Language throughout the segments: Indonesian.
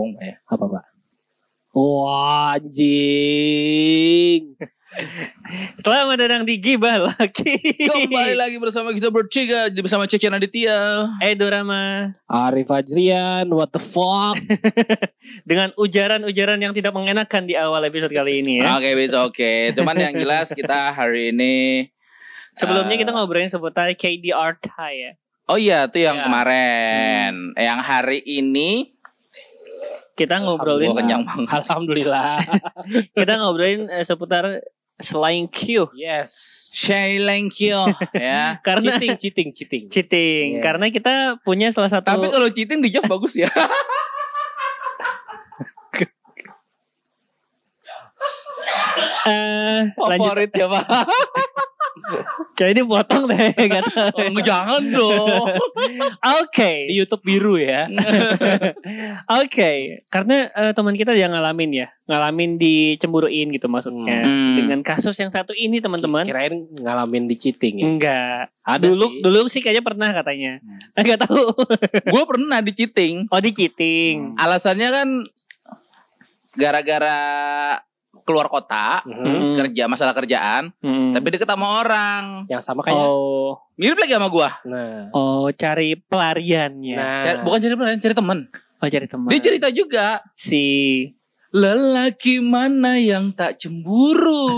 sombong ya. Apa pak? Wah anjing. Selamat datang di Gibah lagi. Kembali lagi bersama kita bertiga bersama Cece Aditya. Edo Rama Arif Fajrian, what the fuck? dengan ujaran-ujaran yang tidak mengenakan di awal episode kali ini ya. Oke, bisa oke. Cuman yang jelas kita hari ini Sebelumnya eh, kita ngobrolin seputar KDR Thai ya. Oh iya, itu yang Ya. kemarin. Yang hari ini Kita ngobrolin kenyang banget. Alhamdulillah. kita ngobrolin eh, seputar selain Q yes. Shaileng Kyo ya. karena Cheating, cheating, cheating. cheating. Iya. Karena kita punya salah satu Tapi kalau cheating dijawab bagus ya. eh, lanjut. Favorit ya, Pak. Kayaknya dipotong deh nggak tahu. Oh, jangan dong. Oke. Di YouTube biru ya. Oke, karena eh, teman kita yang ngalamin ya, ngalamin dicemburuin gitu maksudnya. Hmm. Dengan kasus yang satu ini teman-teman. Kirain ngalamin di cheating ya. Enggak. Ada dulu sih. dulu sih kayaknya pernah katanya. Hmm. Enggak tahu. Gue pernah di cheating. Oh, di cheating. Alasannya kan gara-gara keluar kota. Hmm. kerja masalah kerjaan, Hmm. tapi deket sama orang. Yang sama kayak. oh, Mirip lagi sama gua. Nah. oh cari pelariannya. Nah. Cari- bukan cari pelarian, cari temen. Oh, cari teman. Dia cerita juga. si Lelaki mana yang tak cemburu?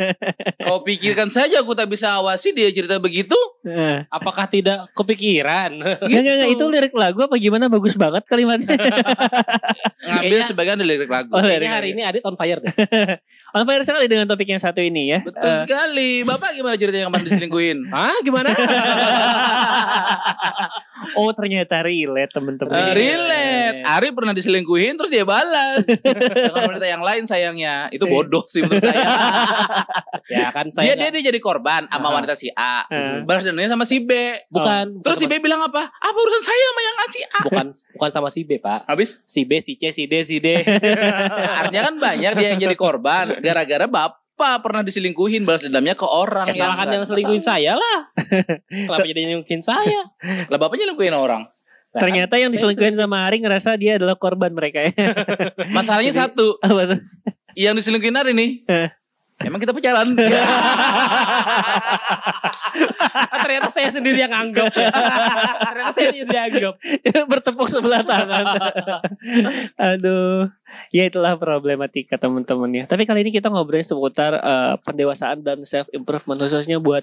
Kau pikirkan saja aku tak bisa awasi dia cerita begitu? Eh, Apakah tidak kepikiran? enggak, enggak, enggak, itu lirik lagu apa gimana bagus banget kalimatnya. Ngambil Kayaknya- sebagian dari lirik lagu. Oh, lirik hari ini Adit on fire deh. On fire sekali dengan topik yang satu ini ya. Betul Eh, sekali. Bapak gimana ceritanya kemarin diselingkuhin? Hah gimana? oh ternyata relate teman-teman. Eh, relate. Relate. Ari pernah diselingkuhin terus dia balas. Dengan wanita yang lain sayangnya. Itu bodoh sih menurut saya. ya kan dia, saya dia, dia jadi korban sama Aha. wanita si A. Eh. Balas dendamnya sama si B. bukan Terus si B bilang apa? Apa urusan saya sama yang si A? bukan bukan sama si B, Pak. Habis? Si B, si C, si D, si D. Artinya kan banyak dia yang jadi korban. Gara-gara bapak pernah diselingkuhin. Balas dendamnya ke orang. Kesalahan yang nggak selingkuhin saya lah. Kenapa jadi nyelingkuhin saya? Lah bapaknya selingkuhin orang. Kan Ternyata yang saya diselingkuhin sama Ari ngerasa dia adalah korban mereka ya. Masalahnya Jadi- satu. Apa tuh? Yang diselingkuhin Ari nih. Emang kita pacaran? Ah, ternyata saya sendiri yang anggap. ternyata saya yang dianggap. Bertepuk sebelah tangan. Aduh. Ya itulah problematika teman-teman ya. Tapi kali ini kita ngobrolin seputar eh, pendewasaan dan self improvement khususnya buat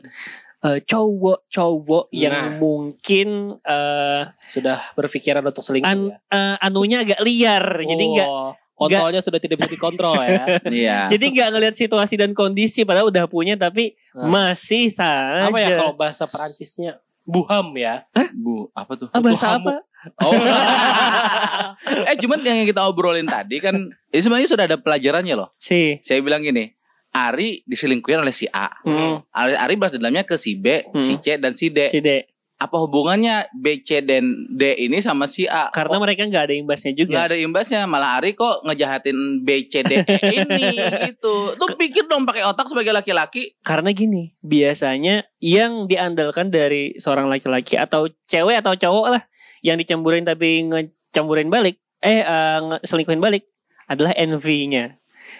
eh, cowok-cowok yang Nah. mungkin eh, Sudah berpikiran untuk selingkuh an- ya. eh, anunya agak liar. Jadi enggak Kontrolnya sudah tidak bisa dikontrol ya. Iya. jadi nggak ngelihat situasi dan kondisi padahal udah punya tapi Nah. masih saja. Apa ya kalau bahasa Perancisnya? Buham ya. Bu, apa tuh? Ah, bahasa Buhamu. apa? Oh. eh cuman yang kita obrolin tadi kan ini sebenarnya sudah ada pelajarannya loh. Si. Saya bilang gini, Ari diselingkuhin oleh si A. Hmm, Ari, balas dendamnya ke si B, si Hmm. C dan si D. si D. Apa hubungannya B, C dan D ini sama si A? Karena Kok mereka nggak ada imbasnya nggak juga. ada imbasnya, malah Ari kok ngejahatin B, C, D, E ini gitu. Tuh pikir dong pakai otak sebagai laki-laki. Karena gini, biasanya yang diandalkan dari seorang laki-laki atau cewek atau cowok lah yang dicemburin tapi ngecemburin balik, eh eh, nge- selingkuhin balik adalah envy-nya.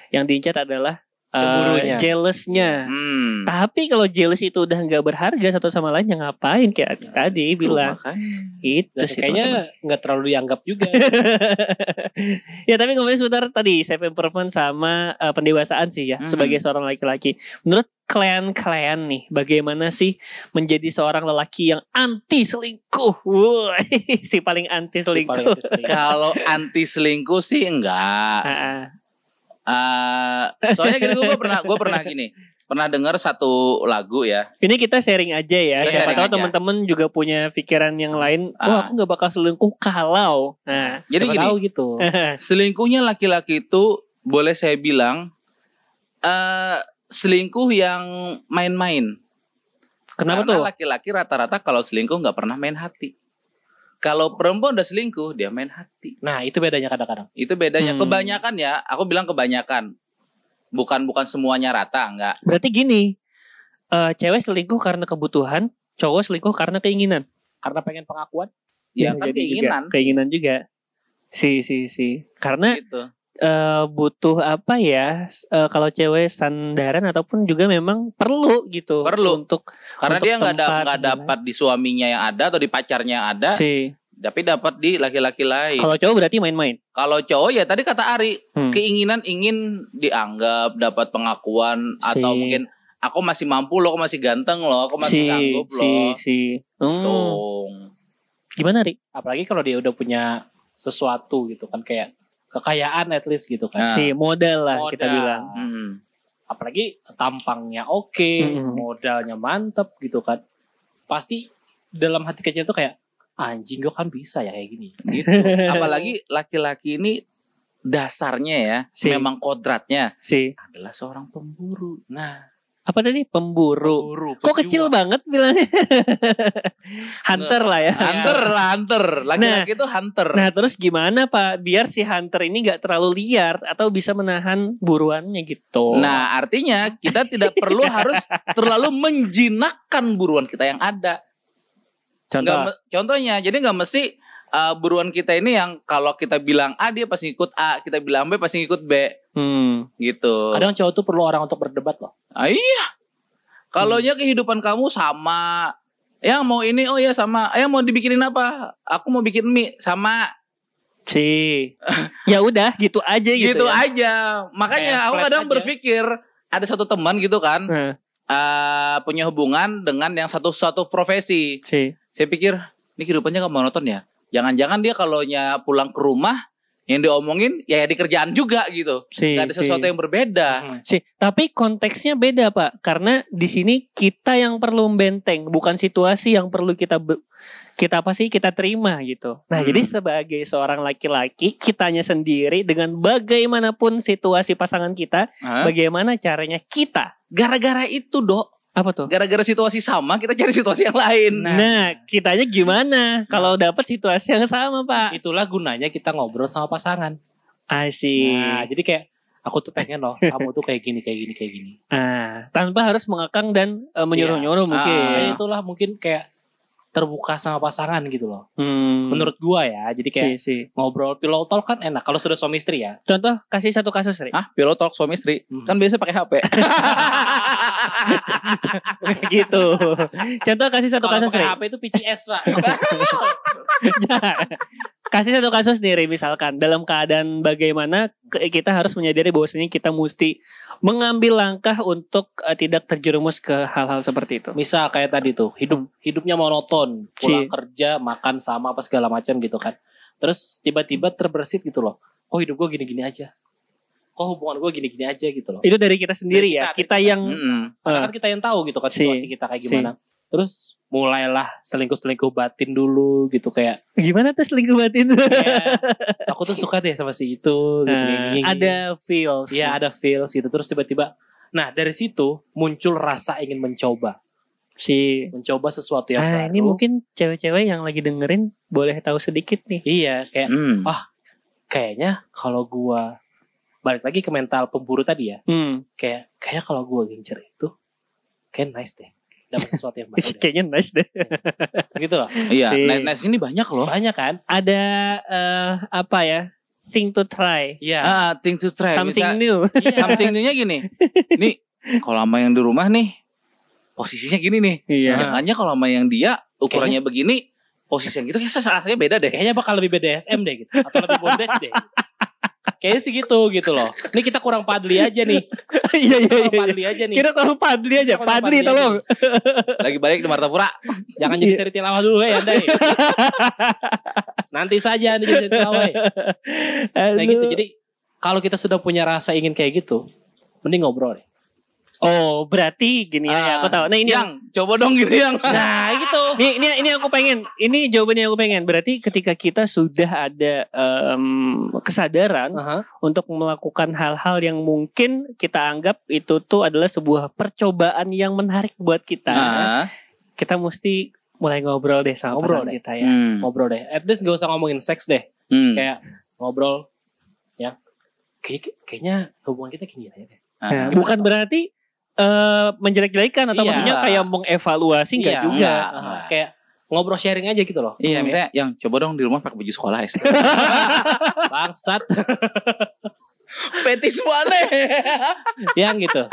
Yang diincat adalah Cemburunya. jealous-nya. Hmm. Tapi kalau jealous itu udah nggak berharga satu sama lain, ya ngapain kayak Ya, tadi bilang. Makanya. Itu Dan sih kayaknya nggak terlalu dianggap juga. ya tapi ngomongin sebentar tadi self improvement sama eh, pendewasaan sih ya Mhm. sebagai seorang laki-laki. Menurut kalian-kalian nih bagaimana sih menjadi seorang lelaki yang anti selingkuh? Si paling anti Si paling selingkuh. selingkuh. Kalau anti selingkuh sih enggak. Eh, soalnya gini gue pernah gue pernah gini pernah dengar satu lagu ya Ini kita sharing aja ya. Kita Siapa tahu teman-teman juga punya pikiran yang lain. Wah, Ah. aku nggak bakal selingkuh kalau. Nah, jadi gini tahu gitu. selingkuhnya laki-laki itu boleh saya bilang eh selingkuh yang main-main kenapa karena tuh? laki-laki rata-rata kalau selingkuh nggak pernah main hati kalau perempuan udah selingkuh dia main hati Nah, itu bedanya kadang-kadang. itu bedanya Hmm. kebanyakan ya aku bilang kebanyakan bukan bukan semuanya rata enggak Berarti gini, eh, cewek selingkuh karena kebutuhan, cowok selingkuh karena keinginan. Karena pengen pengakuan. ya Bisa kan jadi juga. keinginan Keinginan juga. Si si si. Karena gitu. Eh, butuh apa ya? eh, kalau cewek sandaran ataupun juga memang perlu gitu. Perlu. untuk Karena untuk dia nggak ada nggak dan dapat di suaminya yang ada atau di pacarnya yang ada, si. tapi dapat di laki-laki lain. Kalau cowok berarti main-main. Kalau cowok ya tadi kata Ari, Hmm. keinginan ingin dianggap, dapat pengakuan Si. atau mungkin aku masih mampu loh, aku masih ganteng loh, aku masih Si sanggup si loh. si. Hmm. Dong. Gimana Ri? Apalagi kalau dia udah punya sesuatu gitu kan kayak kekayaan at least gitu kan. Nah. Si modal lah Modal. kita bilang. Hmm. Apalagi tampangnya oke, Hmm. modalnya mantep gitu kan. Pasti dalam hati kecil tuh kayak anjing gue kan bisa ya kayak gini. Gitu. Apalagi laki-laki ini dasarnya ya, Si. memang kodratnya Si adalah seorang pemburu. Nah, apa tadi pemburu. Buru, Kok kecil banget bilangnya? hunter lah ya. hunter lah hunter. Laki-laki itu hunter. Nah terus gimana Pak biar si hunter ini nggak terlalu liar atau bisa menahan buruannya gitu? Nah, artinya kita tidak perlu harus terlalu menjinakkan buruan kita yang ada. Contoh. me- contohnya, jadi nggak mesti uh, buruan kita ini yang kalau kita bilang A dia pasti ngikut A, kita bilang B pasti ngikut B, Hmm. gitu. Kadang cowok tuh perlu orang untuk berdebat loh. Ah, iya. Kalau nya kehidupan kamu sama, yang mau ini oh ya sama, yang mau dibikinin apa? Aku mau bikin mie sama, Si. ya udah gitu aja gitu. gitu, ya. aja. Makanya Kayak aku kadang aja. berpikir ada satu teman gitu kan, Nah, uh, punya hubungan dengan yang satu satu profesi. si. Saya pikir ini kehidupannya nggak monoton ya. Jangan-jangan dia kalau nya pulang ke rumah yang diomongin ya di kerjaan juga gitu. Si. Gak ada si. sesuatu yang berbeda. Hmm. Si, tapi konteksnya beda pak, karena di sini kita yang perlu membenteng, bukan situasi yang perlu kita kita apa sih kita terima gitu. Nah Hmm. jadi sebagai seorang laki-laki, kitanya sendiri dengan bagaimanapun situasi pasangan kita, Hah? bagaimana caranya kita Gara-gara itu dok, apa tuh? gara-gara situasi sama kita cari situasi yang lain. Nah, kitanya gimana kalau dapat situasi yang sama pak? Itulah gunanya kita ngobrol sama pasangan. I see. Nah, jadi kayak aku tuh pengen loh, kamu tuh kayak gini, kayak gini, kayak gini. Ah, tanpa harus mengekang dan eh, menyuruh-nyuruh mungkin. Ah. Ya itulah mungkin kayak terbuka sama pasangan gitu loh. Hmm. Menurut gua ya, jadi kayak si, si. ngobrol pillow talk kan enak kalau sudah suami istri ya. Contoh kasih satu kasus Ri. Ah, pilot talk suami istri. Hmm. Kan biasa pakai HP. gitu. Contoh kasih satu kasus Ri. HP itu PCS, Pak. kasih satu kasus nih misalkan dalam keadaan bagaimana kita harus menyadari bahwasanya kita mesti mengambil langkah untuk eh, tidak terjerumus ke hal-hal seperti itu. Misal kayak tadi tuh, hidup hidupnya monoton, pulang Si. kerja, makan sama apa segala macam gitu kan. Terus tiba-tiba terbersit gitu loh. Kok hidup gua gini-gini aja? Kok hubungan gua gini-gini aja gitu loh. Itu dari kita sendiri Dari ya. kita, Kita kita. yang eh, kan kita yang tahu gitu kan Si. situasi kita kayak Si. gimana. Terus mulailah selingkuh-selingkuh batin dulu gitu kayak gimana tuh selingkuh batin? ya, aku tuh suka deh sama si itu gitu, Nah, gini, gini. ada feels. Iya ada feels gitu terus tiba-tiba nah dari situ muncul rasa ingin mencoba si mencoba sesuatu yang Ah, baru ini mungkin cewek-cewek yang lagi dengerin boleh tahu sedikit nih. iya kayak Hmm. Ah. kayaknya kalau gua balik lagi ke mental pemburu tadi ya Hmm. kayak kayaknya kalau gua gencer itu kayak nice deh dapat sesuatu yang baru. Kayaknya nice deh. gitu loh Iya, Si. nice ini banyak loh. banyak kan Ada eh, apa ya? Thing to try. iya Ah, thing to try. Something Misal- new. something new-nya gini. Nih, kalau sama yang di rumah nih, posisinya gini nih. Iya. Yang hanya kalau sama yang dia ukurannya begini, posisi yang gitu kayak rasanya beda deh. kayaknya bakal lebih BDSM deh gitu atau lebih bondage deh kayaknya sih gitu gitu loh ini kita kurang padli aja nih Iya iya kurang iya. padli aja nih Kira kalau Padli aja. Kita kurang Padli Padli tolong. Lagi balik di Martapura. Jangan jadi Iya. seri tilawah dulu ya Anda. ya. Nanti saja Anda jadi seri tilawah. Nah gitu. Jadi kalau kita sudah punya rasa ingin kayak gitu, mending ngobrol deh. Oh, berarti gini ya, Ah, aku tahu. Nah, ini yang yang coba dong gitu yang. Nah gitu. ini ini ini aku pengen. Ini jawabannya aku pengen. Berarti ketika kita sudah ada em, kesadaran Aha. untuk melakukan hal-hal yang mungkin kita anggap itu tuh adalah sebuah percobaan yang menarik buat kita. Ah. Kita mesti mulai ngobrol deh sama Ngobrol pasangan deh. kita ya. Hmm. Ngobrol deh. At least gak usah ngomongin seks deh. Hmm. Kayak ngobrol ya. Kayak, kayaknya hubungan kita gini aja deh. Ah. Nah, bukan berarti eh menjelek-jelekan atau Iya. maksudnya kayak mengevaluasi enggak Iya, juga. Aha. Kayak ngobrol sharing aja gitu loh. Iya, misalnya yang coba dong di rumah pakai baju sekolah ya. Bangsat. Fetis mana? yang gitu.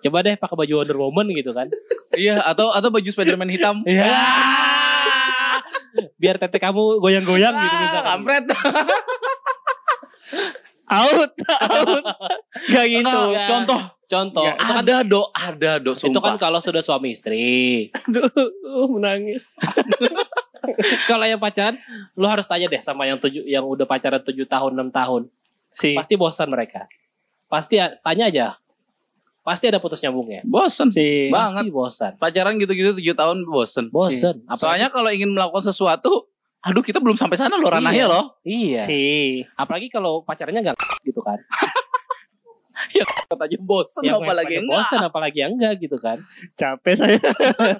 Coba deh pakai baju Wonder Woman gitu kan. iya, atau atau baju Spiderman hitam. Iya. Biar tete kamu goyang-goyang gitu Ah, misalkan. kampret. Out, out. Gak gitu. Ya. Contoh, Contoh, Ya, itu kan ada do, ada do, itu kan sumpah. kalau sudah suami istri. Aduh, uh, menangis. Kalau yang pacaran, lu harus tanya deh sama yang tujuh, yang udah pacaran 7 tahun, 6 tahun. Si, Pasti bosan mereka. Pasti tanya aja. Pasti ada putus nyambungnya. Bosen. si, Bang. Pasti bosan. Pacaran gitu-gitu tujuh tahun bosen. Bosan. Apalagi- Soalnya kalau ingin melakukan sesuatu, aduh kita belum sampai sana loh ranahnya Iya. loh. iya. si. Apalagi kalau pacarannya enggak gitu kan. Kata aja bosen Yang apalagi enggak. bosan apalagi yang enggak gitu kan. Capek saya.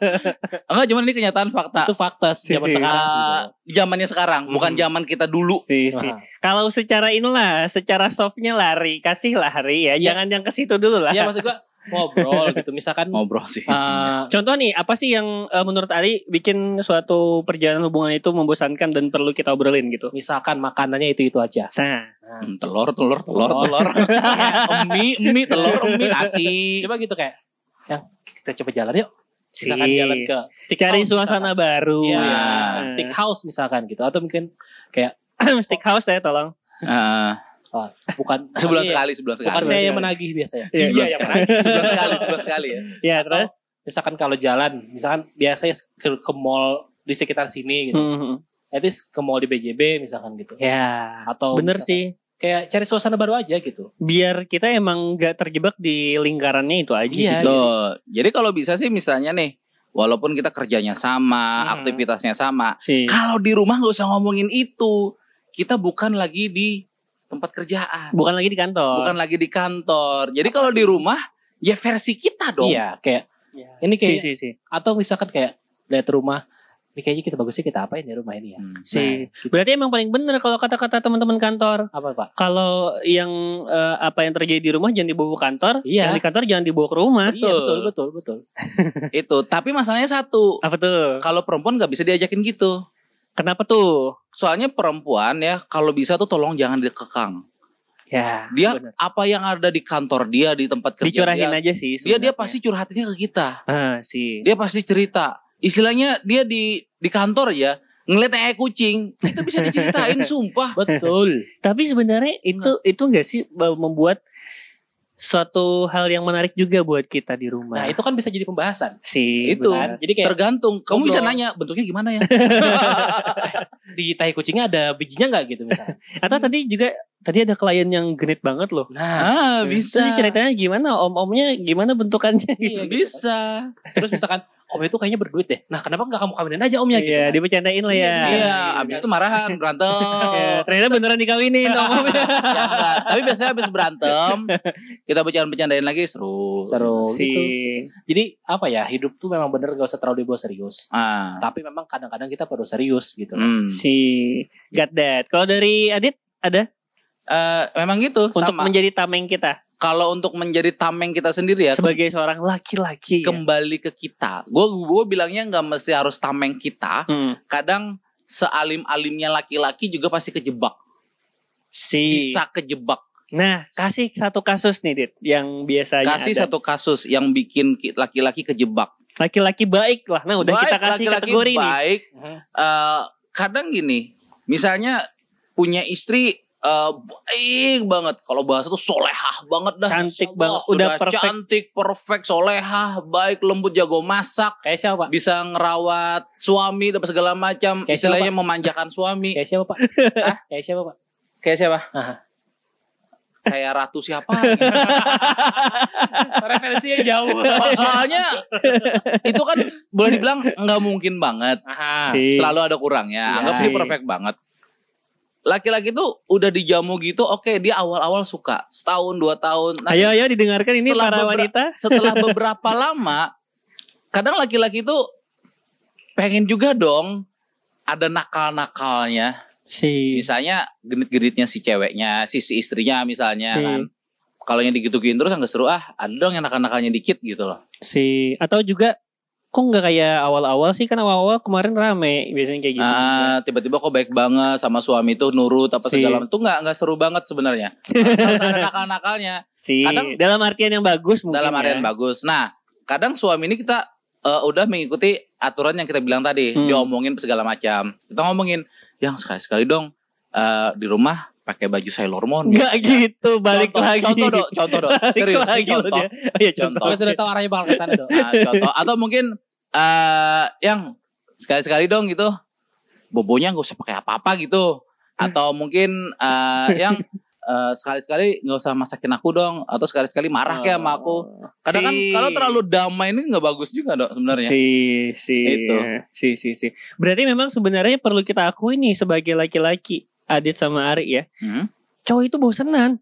Enggak, cuman ini kenyataan fakta. Itu fakta Si, zaman si. sekarang. Gitu. zamannya sekarang, bukan Mhm. zaman kita dulu. Si, si. Nah, Kalau secara inilah, secara softnya lari, kasih lari ya. Iya. Jangan yang ke situ dulu lah. ya maksud gua ngobrol gitu. Misalkan Ngobrol sih. eh, Contoh nih, apa sih yang eh, menurut Ali bikin suatu perjalanan hubungan itu membosankan dan perlu kita obrolin gitu? misalkan makanannya itu-itu aja. Nah, Hmm, telur, telur, telur, telur. Kayak mie, mie, telur, mie, nasi. coba gitu kayak yang kita coba jalan yuk. si. Misalkan jalan ke stick cari house suasana misalkan. baru. Iya, ya. stick house misalkan gitu atau mungkin stick house ya tolong. Ah, bukan sebulan bukan sekali, sebulan Bukan sekali. saya Sekali. yang menagih biasanya. Iya, Sebulan iya, sekali, sebulan sekali, sebulan sekali ya. Ya Atau- terus. Misalkan kalau jalan, misalkan biasanya ke, ke mall di sekitar sini gitu. Hmm. At least ke mall di BJB misalkan gitu. Ya. Atau Bener misalkan sih. Kayak cari suasana baru aja gitu. Biar kita emang gak terjebak di lingkarannya itu aja. Iya. gitu. Tuh, jadi kalau bisa sih misalnya nih, walaupun kita kerjanya sama, Hmm. aktivitasnya sama, Si. kalau di rumah nggak usah ngomongin itu. Kita bukan lagi di tempat kerjaan, Bukan lagi di kantor. bukan lagi di kantor. Jadi kalau di rumah, ya versi kita dong. Iya, kayak Iya. ini Si, kayak si, si. atau misalkan kayak lihat rumah ini kayaknya kita bagusnya kita apain ya rumah ini ya. Hmm. Si. Nah, Berarti emang paling bener kalau kata-kata teman-teman kantor. apa Pak? Kalau yang eh, apa yang terjadi di rumah jangan dibawa ke kantor, Iya. yang di kantor jangan dibawa ke rumah. Iya, betul, betul, betul. Itu, tapi masalahnya satu, Apa tuh? kalau perempuan nggak bisa diajakin gitu. Kenapa tuh? Soalnya perempuan ya, kalau bisa tuh tolong jangan dikekang. Ya, Dia bener. apa yang ada di kantor dia, di tempat kerja dicurahin dia, aja sih. dia dia sebenarnya. pasti curhatnya ke kita. Ah, sih. Dia pasti cerita. Istilahnya dia di di kantor ya ngeliat kayak kucing, itu bisa diceritain sumpah. Betul. Tapi sebenarnya itu itu enggak sih membuat suatu hal yang menarik juga buat kita di rumah. Nah, itu kan bisa jadi pembahasan. sih. Itu. benar. Jadi kayak Tergantung. Kamu Ngobrol. bisa nanya bentuknya gimana ya? di tahi kucingnya ada bijinya nggak gitu misalnya. Atau tadi juga tadi ada klien yang genit banget loh. Nah, ah, Terus bisa. ceritanya gimana? Om-omnya gimana bentukannya? Iya, gitu bisa. terus misalkan om itu kayaknya berduit deh. Nah, kenapa nggak kamu kawinin aja omnya gitu? Iya, kan? dibecandain lah ya. Iya, Iya, abis itu marahan, berantem. Ya, ternyata beneran dikawinin om-omnya. Ya, enggak. Tapi biasanya abis berantem, kita bercanda-bercandain lagi seru. Seru si gitu. Jadi apa ya hidup tuh memang bener gak usah terlalu dibawa serius. Ah. Tapi memang kadang-kadang kita perlu serius gitu. Hmm. si got that. Kalau dari Adit ada Eh, memang gitu untuk sama. menjadi tameng kita Kalau untuk menjadi tameng kita sendiri ya, sebagai seorang laki-laki. ya. kembali ke kita. Gue gue bilangnya nggak mesti harus tameng kita. Hmm. Kadang sealim-alimnya laki-laki juga pasti kejebak. Si. Bisa kejebak. Nah, kasih satu kasus nih, Dit, yang biasanya Kasih ada. satu kasus yang bikin ki- laki-laki kejebak. laki-laki baik lah. Nah, udah Baik, kita kasih laki-laki kategori nih. baik. Eh, kadang gini, misalnya punya istri eh, baik banget. Kalau bahasa tuh solehah banget dah. Cantik banget, udah sudah perfect. cantik, perfect, solehah, baik, lembut, jago masak, Kayak siapa Pak? bisa ngerawat suami dan segala macam. Kayak Istilahnya memanjakan suami. Kayak siapa Pak? Hah? Kayak siapa Pak? Kayak siapa? Aha. Kayak ratu siapa? Referensinya jauh. So- soalnya itu kan boleh dibilang nggak mungkin banget. Aha. Si. Selalu ada kurangnya. Iya Anggap ini sih. perfect banget. Laki-laki tuh udah dijamu gitu, oke dia awal-awal suka setahun dua tahun. Nanti Ayo ayo didengarkan ini para wanita. setelah beberapa lama, kadang laki-laki tuh pengen juga dong ada nakal-nakalnya. Si Misalnya genit-genitnya si ceweknya, si, si istrinya misalnya Si. kan. Kalau yang digituin terus nggak seru ah, ada dong yang nakal-nakalnya dikit gitu loh. si atau juga kok nggak kayak awal-awal sih kan awal-awal kemarin rame biasanya kayak gitu. Ah, tiba-tiba kok baik banget sama suami tuh nurut apa Si. segala itu nggak nggak seru banget sebenarnya. Nakal-nakalnya sih kadang- dalam artian yang bagus mungkin dalam ya. artian bagus. Nah, kadang suami ini kita eh, udah mengikuti aturan yang kita bilang tadi, Hmm. diomongin segala macam. Kita ngomongin yang sekali-sekali dong eh, di rumah pakai baju Sailor Moon. Nggak gitu balik contoh, lagi. Contoh dong, contoh dong. Serius, lagi contoh. dia. Iya contoh. Contoh. Kalian sudah tahu arahnya bakal ke sana tuh. Nah, contoh atau mungkin eh yang sekali-sekali dong gitu bobonya nggak usah pakai apa-apa gitu atau mungkin eh yang eh, sekali-sekali nggak usah masakin aku dong atau sekali-sekali marah kayak sama aku kadang kan Si. kalau terlalu damai ini nggak bagus juga dok sebenarnya Si, si, Itu. si, si, si. Berarti memang sebenarnya perlu kita akui nih sebagai laki-laki, Adit sama Ari ya. Hmm, Cowok itu bosenan,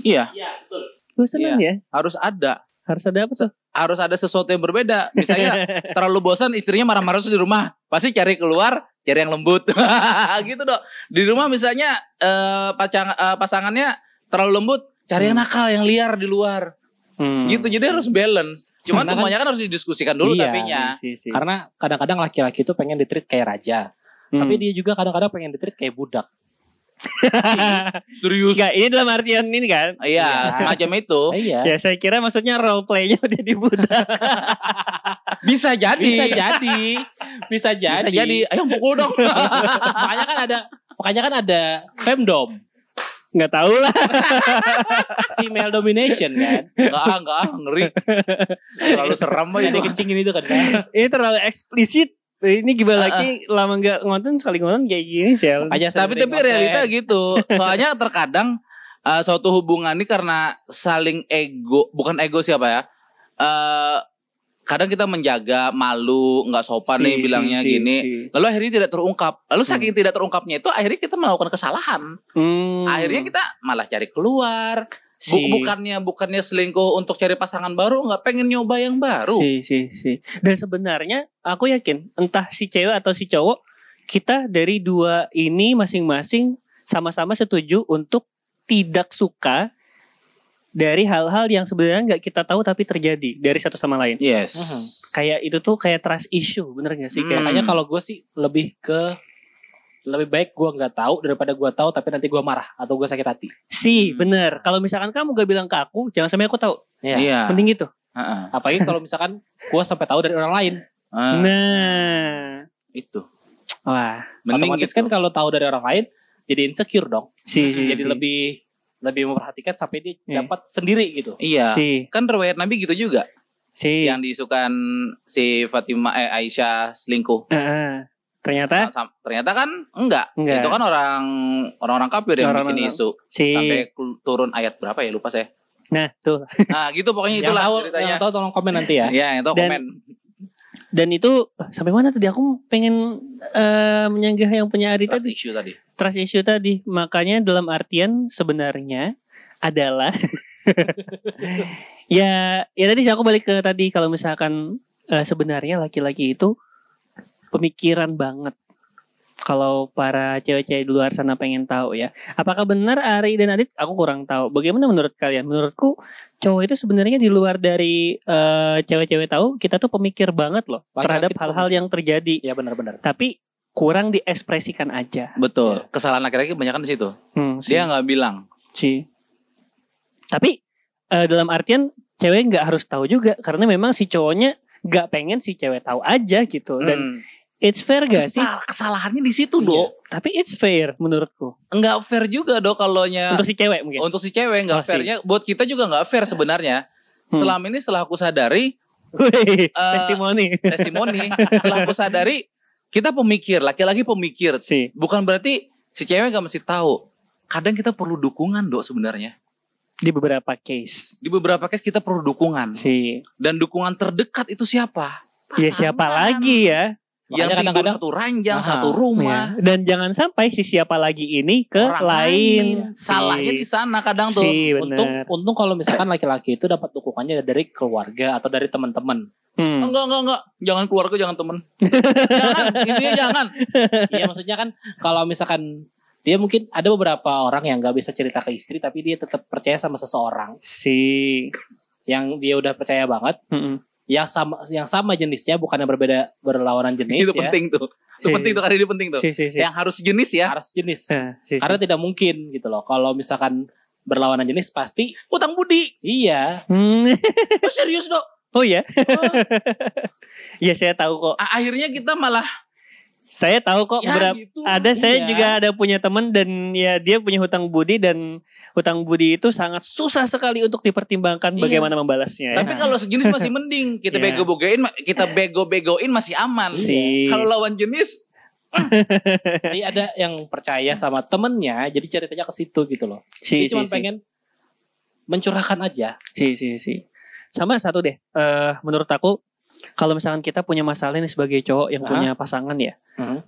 iya Iya, betul. bosenan ya. harus ada Harus ada apa tuh? Harus ada sesuatu yang berbeda misalnya terlalu bosan istrinya marah-marah di rumah pasti cari keluar cari yang lembut gitu dok di rumah misalnya eh, pacang- eh, pasangannya terlalu lembut cari yang Hmm. nakal yang liar di luar Hmm. gitu jadi harus balance cuman Karena kan- semuanya kan harus didiskusikan dulu Iya, tapinya Si, si. Karena kadang-kadang laki-laki itu pengen ditreat kayak raja. Hmm. Tapi dia juga kadang-kadang pengen ditreat kayak budak. serius Enggak, ini dalam artian ini kan. iya Iya. semacam itu Iya. Ya saya kira maksudnya role play-nya udah di budak. bisa jadi Bisa jadi. Bisa jadi. bisa jadi ayo pukul dong makanya kan ada makanya kan ada femdom, Enggak tahu lah. female domination kan. enggak ah enggak ngeri terlalu seram aja Yang dikencingin itu kan. kan. ini terlalu eksplisit. Ini gimana lagi? Lama nggak ngonten sekali ngonten kayak gini sih. Makanya tapi tapi realita gitu. Soalnya terkadang eh, suatu hubungan ini karena saling ego bukan ego siapa ya eh kadang kita menjaga malu nggak sopan Si, nih bilangnya si, gini. si. lalu akhirnya tidak terungkap. Lalu saking tidak terungkapnya itu akhirnya kita melakukan kesalahan. Hmm. akhirnya kita malah cari keluar Si. Bu- bukannya bukannya selingkuh untuk cari pasangan baru nggak pengen nyoba yang baru Si, si, si. Dan sebenarnya aku yakin entah si cewek atau si cowok kita dari dua ini masing-masing sama-sama setuju untuk tidak suka dari hal-hal yang sebenarnya nggak kita tahu tapi terjadi dari satu sama lain. yes Mhm. Kayak itu tuh kayak trust issue, bener gak sih? Hmm. Kayak Makanya kalau gue sih lebih ke lebih baik gue nggak tahu daripada gue tahu tapi nanti gue marah atau gue sakit hati. si, Hmm. bener. Kalau misalkan kamu gak bilang ke aku, jangan sampai aku tahu. Iya. iya Penting gitu. Heeh. Apalagi kalau misalkan gue sampai tahu dari orang lain. Ah, Nah, itu wah, Mending Otomatis gitu. kan kalau tahu dari orang lain jadi insecure dong. si, si, jadi si. lebih lebih memperhatikan sampai dia Iya. dapat sendiri gitu. iya si, kan riwayat Nabi gitu juga si. yang diisukan si Fatimah eh, Aisyah selingkuh. Heeh. Ternyata sam- ternyata kan enggak. Enggak. Itu kan orang orang-orang kafir yang Orang-orang bikin isu si. sampai turun ayat berapa ya lupa saya. Nah, tuh. Nah, gitu pokoknya Yang itulah tahu, ceritanya. yang tahu tolong komen nanti ya. Iya, itu Dan- komen. Dan itu sampai mana tadi aku pengen eh, menyanggah yang punya Ari Trust tadi issue tadi. trust issue tadi. Makanya dalam artian sebenarnya adalah ya ya tadi sih aku balik ke tadi kalau misalkan eh, sebenarnya laki-laki itu pemikiran banget. Kalau para cewek-cewek di luar sana pengen tahu ya. Apakah benar Ari dan Adit? Aku kurang tahu. Bagaimana menurut kalian? Menurutku cowok itu sebenarnya di luar dari eh, cewek-cewek tahu, kita tuh pemikir banget loh Laki-laki terhadap tuh hal-hal yang terjadi. Iya benar-benar. Tapi kurang diekspresikan aja. Betul. Kesalahan laki-laki kebanyakan di situ. Hmm, si- Dia nggak bilang. si. Tapi eh, dalam artian cewek nggak harus tahu juga karena memang si cowoknya nggak pengen si cewek tahu aja gitu dan Hmm. It's fair gak sih? Kesal- kesalahannya di situ, Iya. Dok. Tapi it's fair menurutku Enggak fair juga, Dok, kalau untuk si cewek mungkin. untuk si cewek Oh, nggak sih. fairnya buat kita juga nggak fair sebenarnya. Hmm. Selama ini setelah aku sadari Wih, Eh, testimoni testimoni setelah aku sadari kita pemikir laki-laki pemikir si. bukan berarti si cewek nggak mesti tahu kadang kita perlu dukungan dok sebenarnya Di beberapa case. di beberapa case kita perlu dukungan Si. dan dukungan terdekat itu siapa Ya siapa Pasangan. lagi ya? Yang Makanya tidur kadang-kadang- satu ranjang Aha. satu rumah Ya. Dan jangan sampai si siapa lagi ini ke orang lain. salahnya di sana kadang tuh Si, Untung benar. untung kalau misalkan laki-laki itu dapat dukungannya dari keluarga atau dari teman-teman. Hmm. enggak enggak enggak jangan keluarga jangan temen jangan intinya jangan Iya maksudnya kan kalau misalkan dia mungkin ada beberapa orang yang nggak bisa cerita ke istri tapi dia tetap percaya sama seseorang Si. yang dia udah percaya banget Mm-mm. Yang sama yang sama jenisnya bukan yang berbeda berlawanan jenis itu ya. penting tuh. Itu Si. penting tuh karena ini penting tuh. Si, si, si. Yang harus jenis ya. Harus jenis. Si, si. Karena tidak mungkin gitu loh. Kalau misalkan berlawanan jenis pasti Utang budi. iya. Hmm. Oh, serius dok. Oh ya, Oh, Iya saya tahu kok. akhirnya kita malah Saya tahu kok ya berapa gitu. ada saya Iya. juga ada punya teman dan ya dia punya hutang budi dan hutang budi itu sangat susah sekali untuk dipertimbangkan Iya. bagaimana membalasnya. ya. Tapi kalau sejenis masih mending. Kita Iya. bego-begoin, kita bego-begoin masih aman. Si- Kalau lawan jenis, Jadi ada yang percaya sama temennya, jadi ceritanya ke situ gitu loh. si, Dia cuma si, pengen mencurahkan aja. si, si, si. Sama satu deh. eh menurut aku kalau misalkan kita punya masalah ini sebagai cowok yang Hah? punya pasangan ya. Hmm.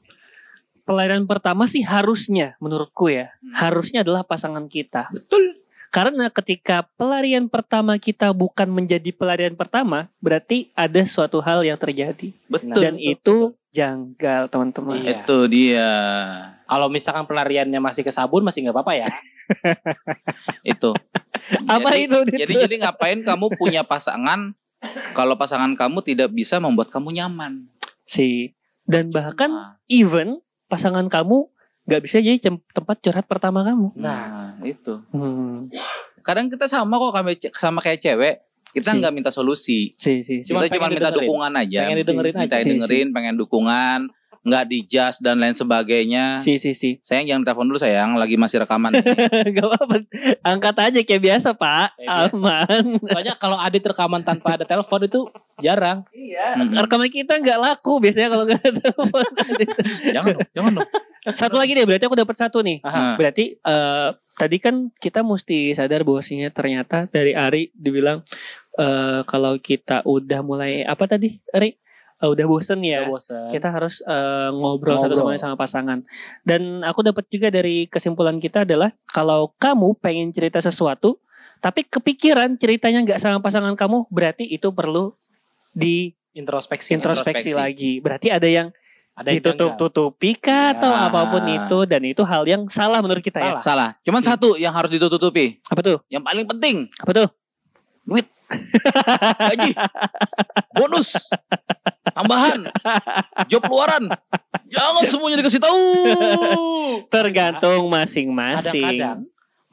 Pelayanan pertama sih harusnya menurutku ya, Hmm. harusnya adalah pasangan kita. betul. Karena ketika pelarian pertama kita bukan menjadi pelarian pertama, berarti ada suatu hal yang terjadi. Betul. Dan itu janggal, teman-teman. Iya. Itu dia. Kalau misalkan pelariannya masih ke sabun masih nggak apa-apa ya. Itu. Apa jadi, itu? Jadi jadi ngapain kamu punya pasangan kalau pasangan kamu tidak bisa membuat kamu nyaman? Si dan bahkan Nah, even pasangan kamu nggak bisa jadi tem- tempat curhat pertama kamu. nah, itu. Hmm. Kadang kita sama kok kami sama kayak cewek, kita Si. nggak minta solusi. Si si si. Cuma kita cuma minta dukungan aja. Pengen didengerin Minta aja. Si, dengerin, pengen dukungan, nggak dijudge dan lain sebagainya. Si si si. Sayang jangan telepon dulu sayang, lagi masih rekaman. Gak apa-apa. Angkat aja kayak biasa, Pak. Kayak biasa. Aman. Soalnya kalau Adit rekaman tanpa ada telepon itu jarang. Iya. Rekaman kita nggak laku biasanya kalau nggak ada telepon. jangan dong, jangan dong. satu lagi deh, berarti aku dapat satu nih. Nah, Aha. Berarti eh, tadi kan kita mesti sadar bahwasanya ternyata dari Ari dibilang eh, kalau kita udah mulai apa tadi, Ari? Eh, udah bosen ya. Udah bosen. Kita harus eh, ngobrol, satu Ngobrol. sama lain sama pasangan. Dan aku dapat juga dari kesimpulan kita adalah kalau kamu pengen cerita sesuatu, tapi kepikiran ceritanya nggak sama pasangan kamu, berarti itu perlu di introspeksi. introspeksi Introspeksi. lagi. Berarti ada yang Ada ditutup-tutupi kah atau Ya. apa pun itu dan itu hal yang salah menurut kita ya. Salah. salah. Cuman Si. satu yang harus ditutupi. Apa tuh? Yang paling penting, Apa tuh? gaji, bonus, tambahan, job luaran. Jangan semuanya dikasih tahu. Tergantung masing-masing. Kadang-kadang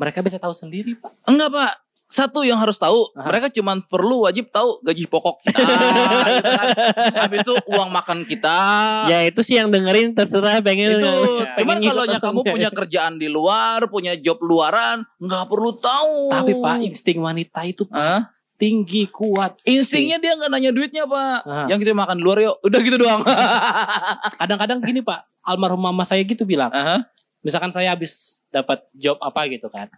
mereka bisa tahu sendiri, Pak. Enggak pak. Satu yang harus tahu, Aha. mereka cuma perlu wajib tahu gaji pokok kita. gitu kan. Habis itu uang makan kita. Ya itu sih yang dengerin terserah pengen itu. pengen Cuman kalau kamu punya kerjaan di luar, punya job luaran, nggak perlu tahu. Tapi Pak, insting wanita itu Pak, Hah? Tinggi, kuat. instingnya dia nggak nanya duitnya pak. Ah. Yang kita makan di luar yuk, udah gitu doang. Kadang-kadang gini Pak, almarhum mama saya gitu bilang. Aha. Misalkan saya habis dapat job apa gitu kan.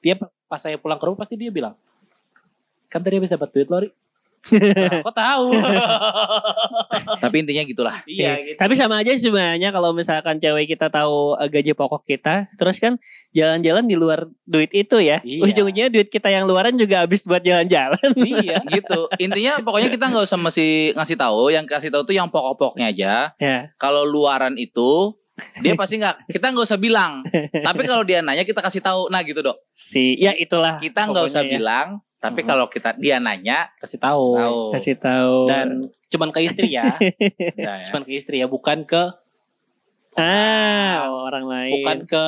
Dia pas saya pulang ke rumah pasti dia bilang, kan tadi habis dapat duit lori. Nah, kok tahu? Tapi intinya gitulah. iya gitu. Tapi sama aja sebenarnya kalau misalkan cewek kita tahu eh, gaji pokok kita, terus kan jalan-jalan di luar duit itu ya. Iya. Ujung-ujungnya duit kita yang luaran juga habis buat jalan-jalan. iya. gitu. Intinya pokoknya kita nggak usah mesti ngasih tahu. Yang kasih tahu tuh yang pokok-pokoknya aja. ya. Kalau luaran itu dia pasti nggak. Kita nggak usah bilang. Tapi kalau dia nanya kita kasih tahu. Nah gitu dok. Si ya itulah. Kita nggak usah ya. bilang. Tapi kalau kita dia nanya Kasih tahu. tahu. Kasih tahu. Dan cuman ke istri ya. Ya, ya. cuman ke istri ya, bukan ke ah, orang lain. bukan ke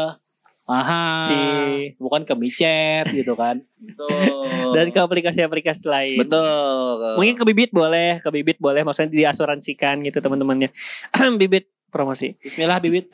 Aha, Si. bukan ke micet gitu kan. Betul. dan ke aplikasi-aplikasi lain. Betul. Mungkin ke bibit boleh, ke bibit boleh, maksudnya diasuransikan gitu teman-temannya. bibit promosi. Bismillah bibit.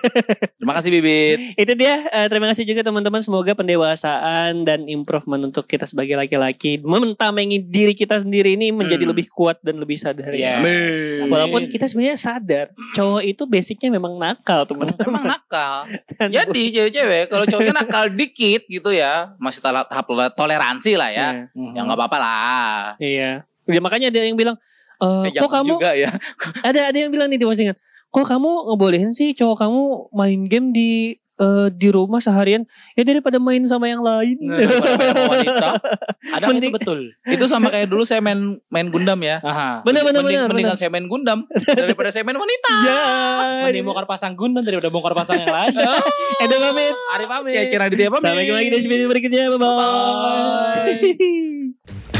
Terima kasih Bibit. Itu dia. eh, terima kasih juga teman-teman. Semoga pendewasaan dan improvement untuk kita sebagai laki-laki mentamengi diri kita sendiri ini menjadi Hmm. lebih kuat dan lebih sadar. ya. Amin. Walaupun kita sebenarnya sadar, cowok itu basicnya memang nakal teman-teman. nakal. Dan- Jadi cewek-cewek kalau cowoknya nakal dikit gitu ya, masih tahap toleransi lah ya. Nah, Ya nggak apa-apa lah. Iya. Ya, makanya ada yang bilang, "Eh, Eh, kok kamu juga ya. ada ada yang bilang nih di postingan, kok kamu ngebolehin sih cowok kamu main game di eh, di rumah seharian ya daripada main sama yang lain. Nah, wanita. Ada itu Mending- betul. Itu sama kayak dulu saya main main Gundam ya. Aha. Bener bener Mending- bener. Mendingan bener. saya main Gundam daripada saya main wanita. Ya. Mending bongkar pasang gundam daripada bongkar pasang yang lain. Edo pamit. Ari pamit. Kayak kira di dia apa? Sampai ketemu lagi di video berikutnya. Bye bye. Bye.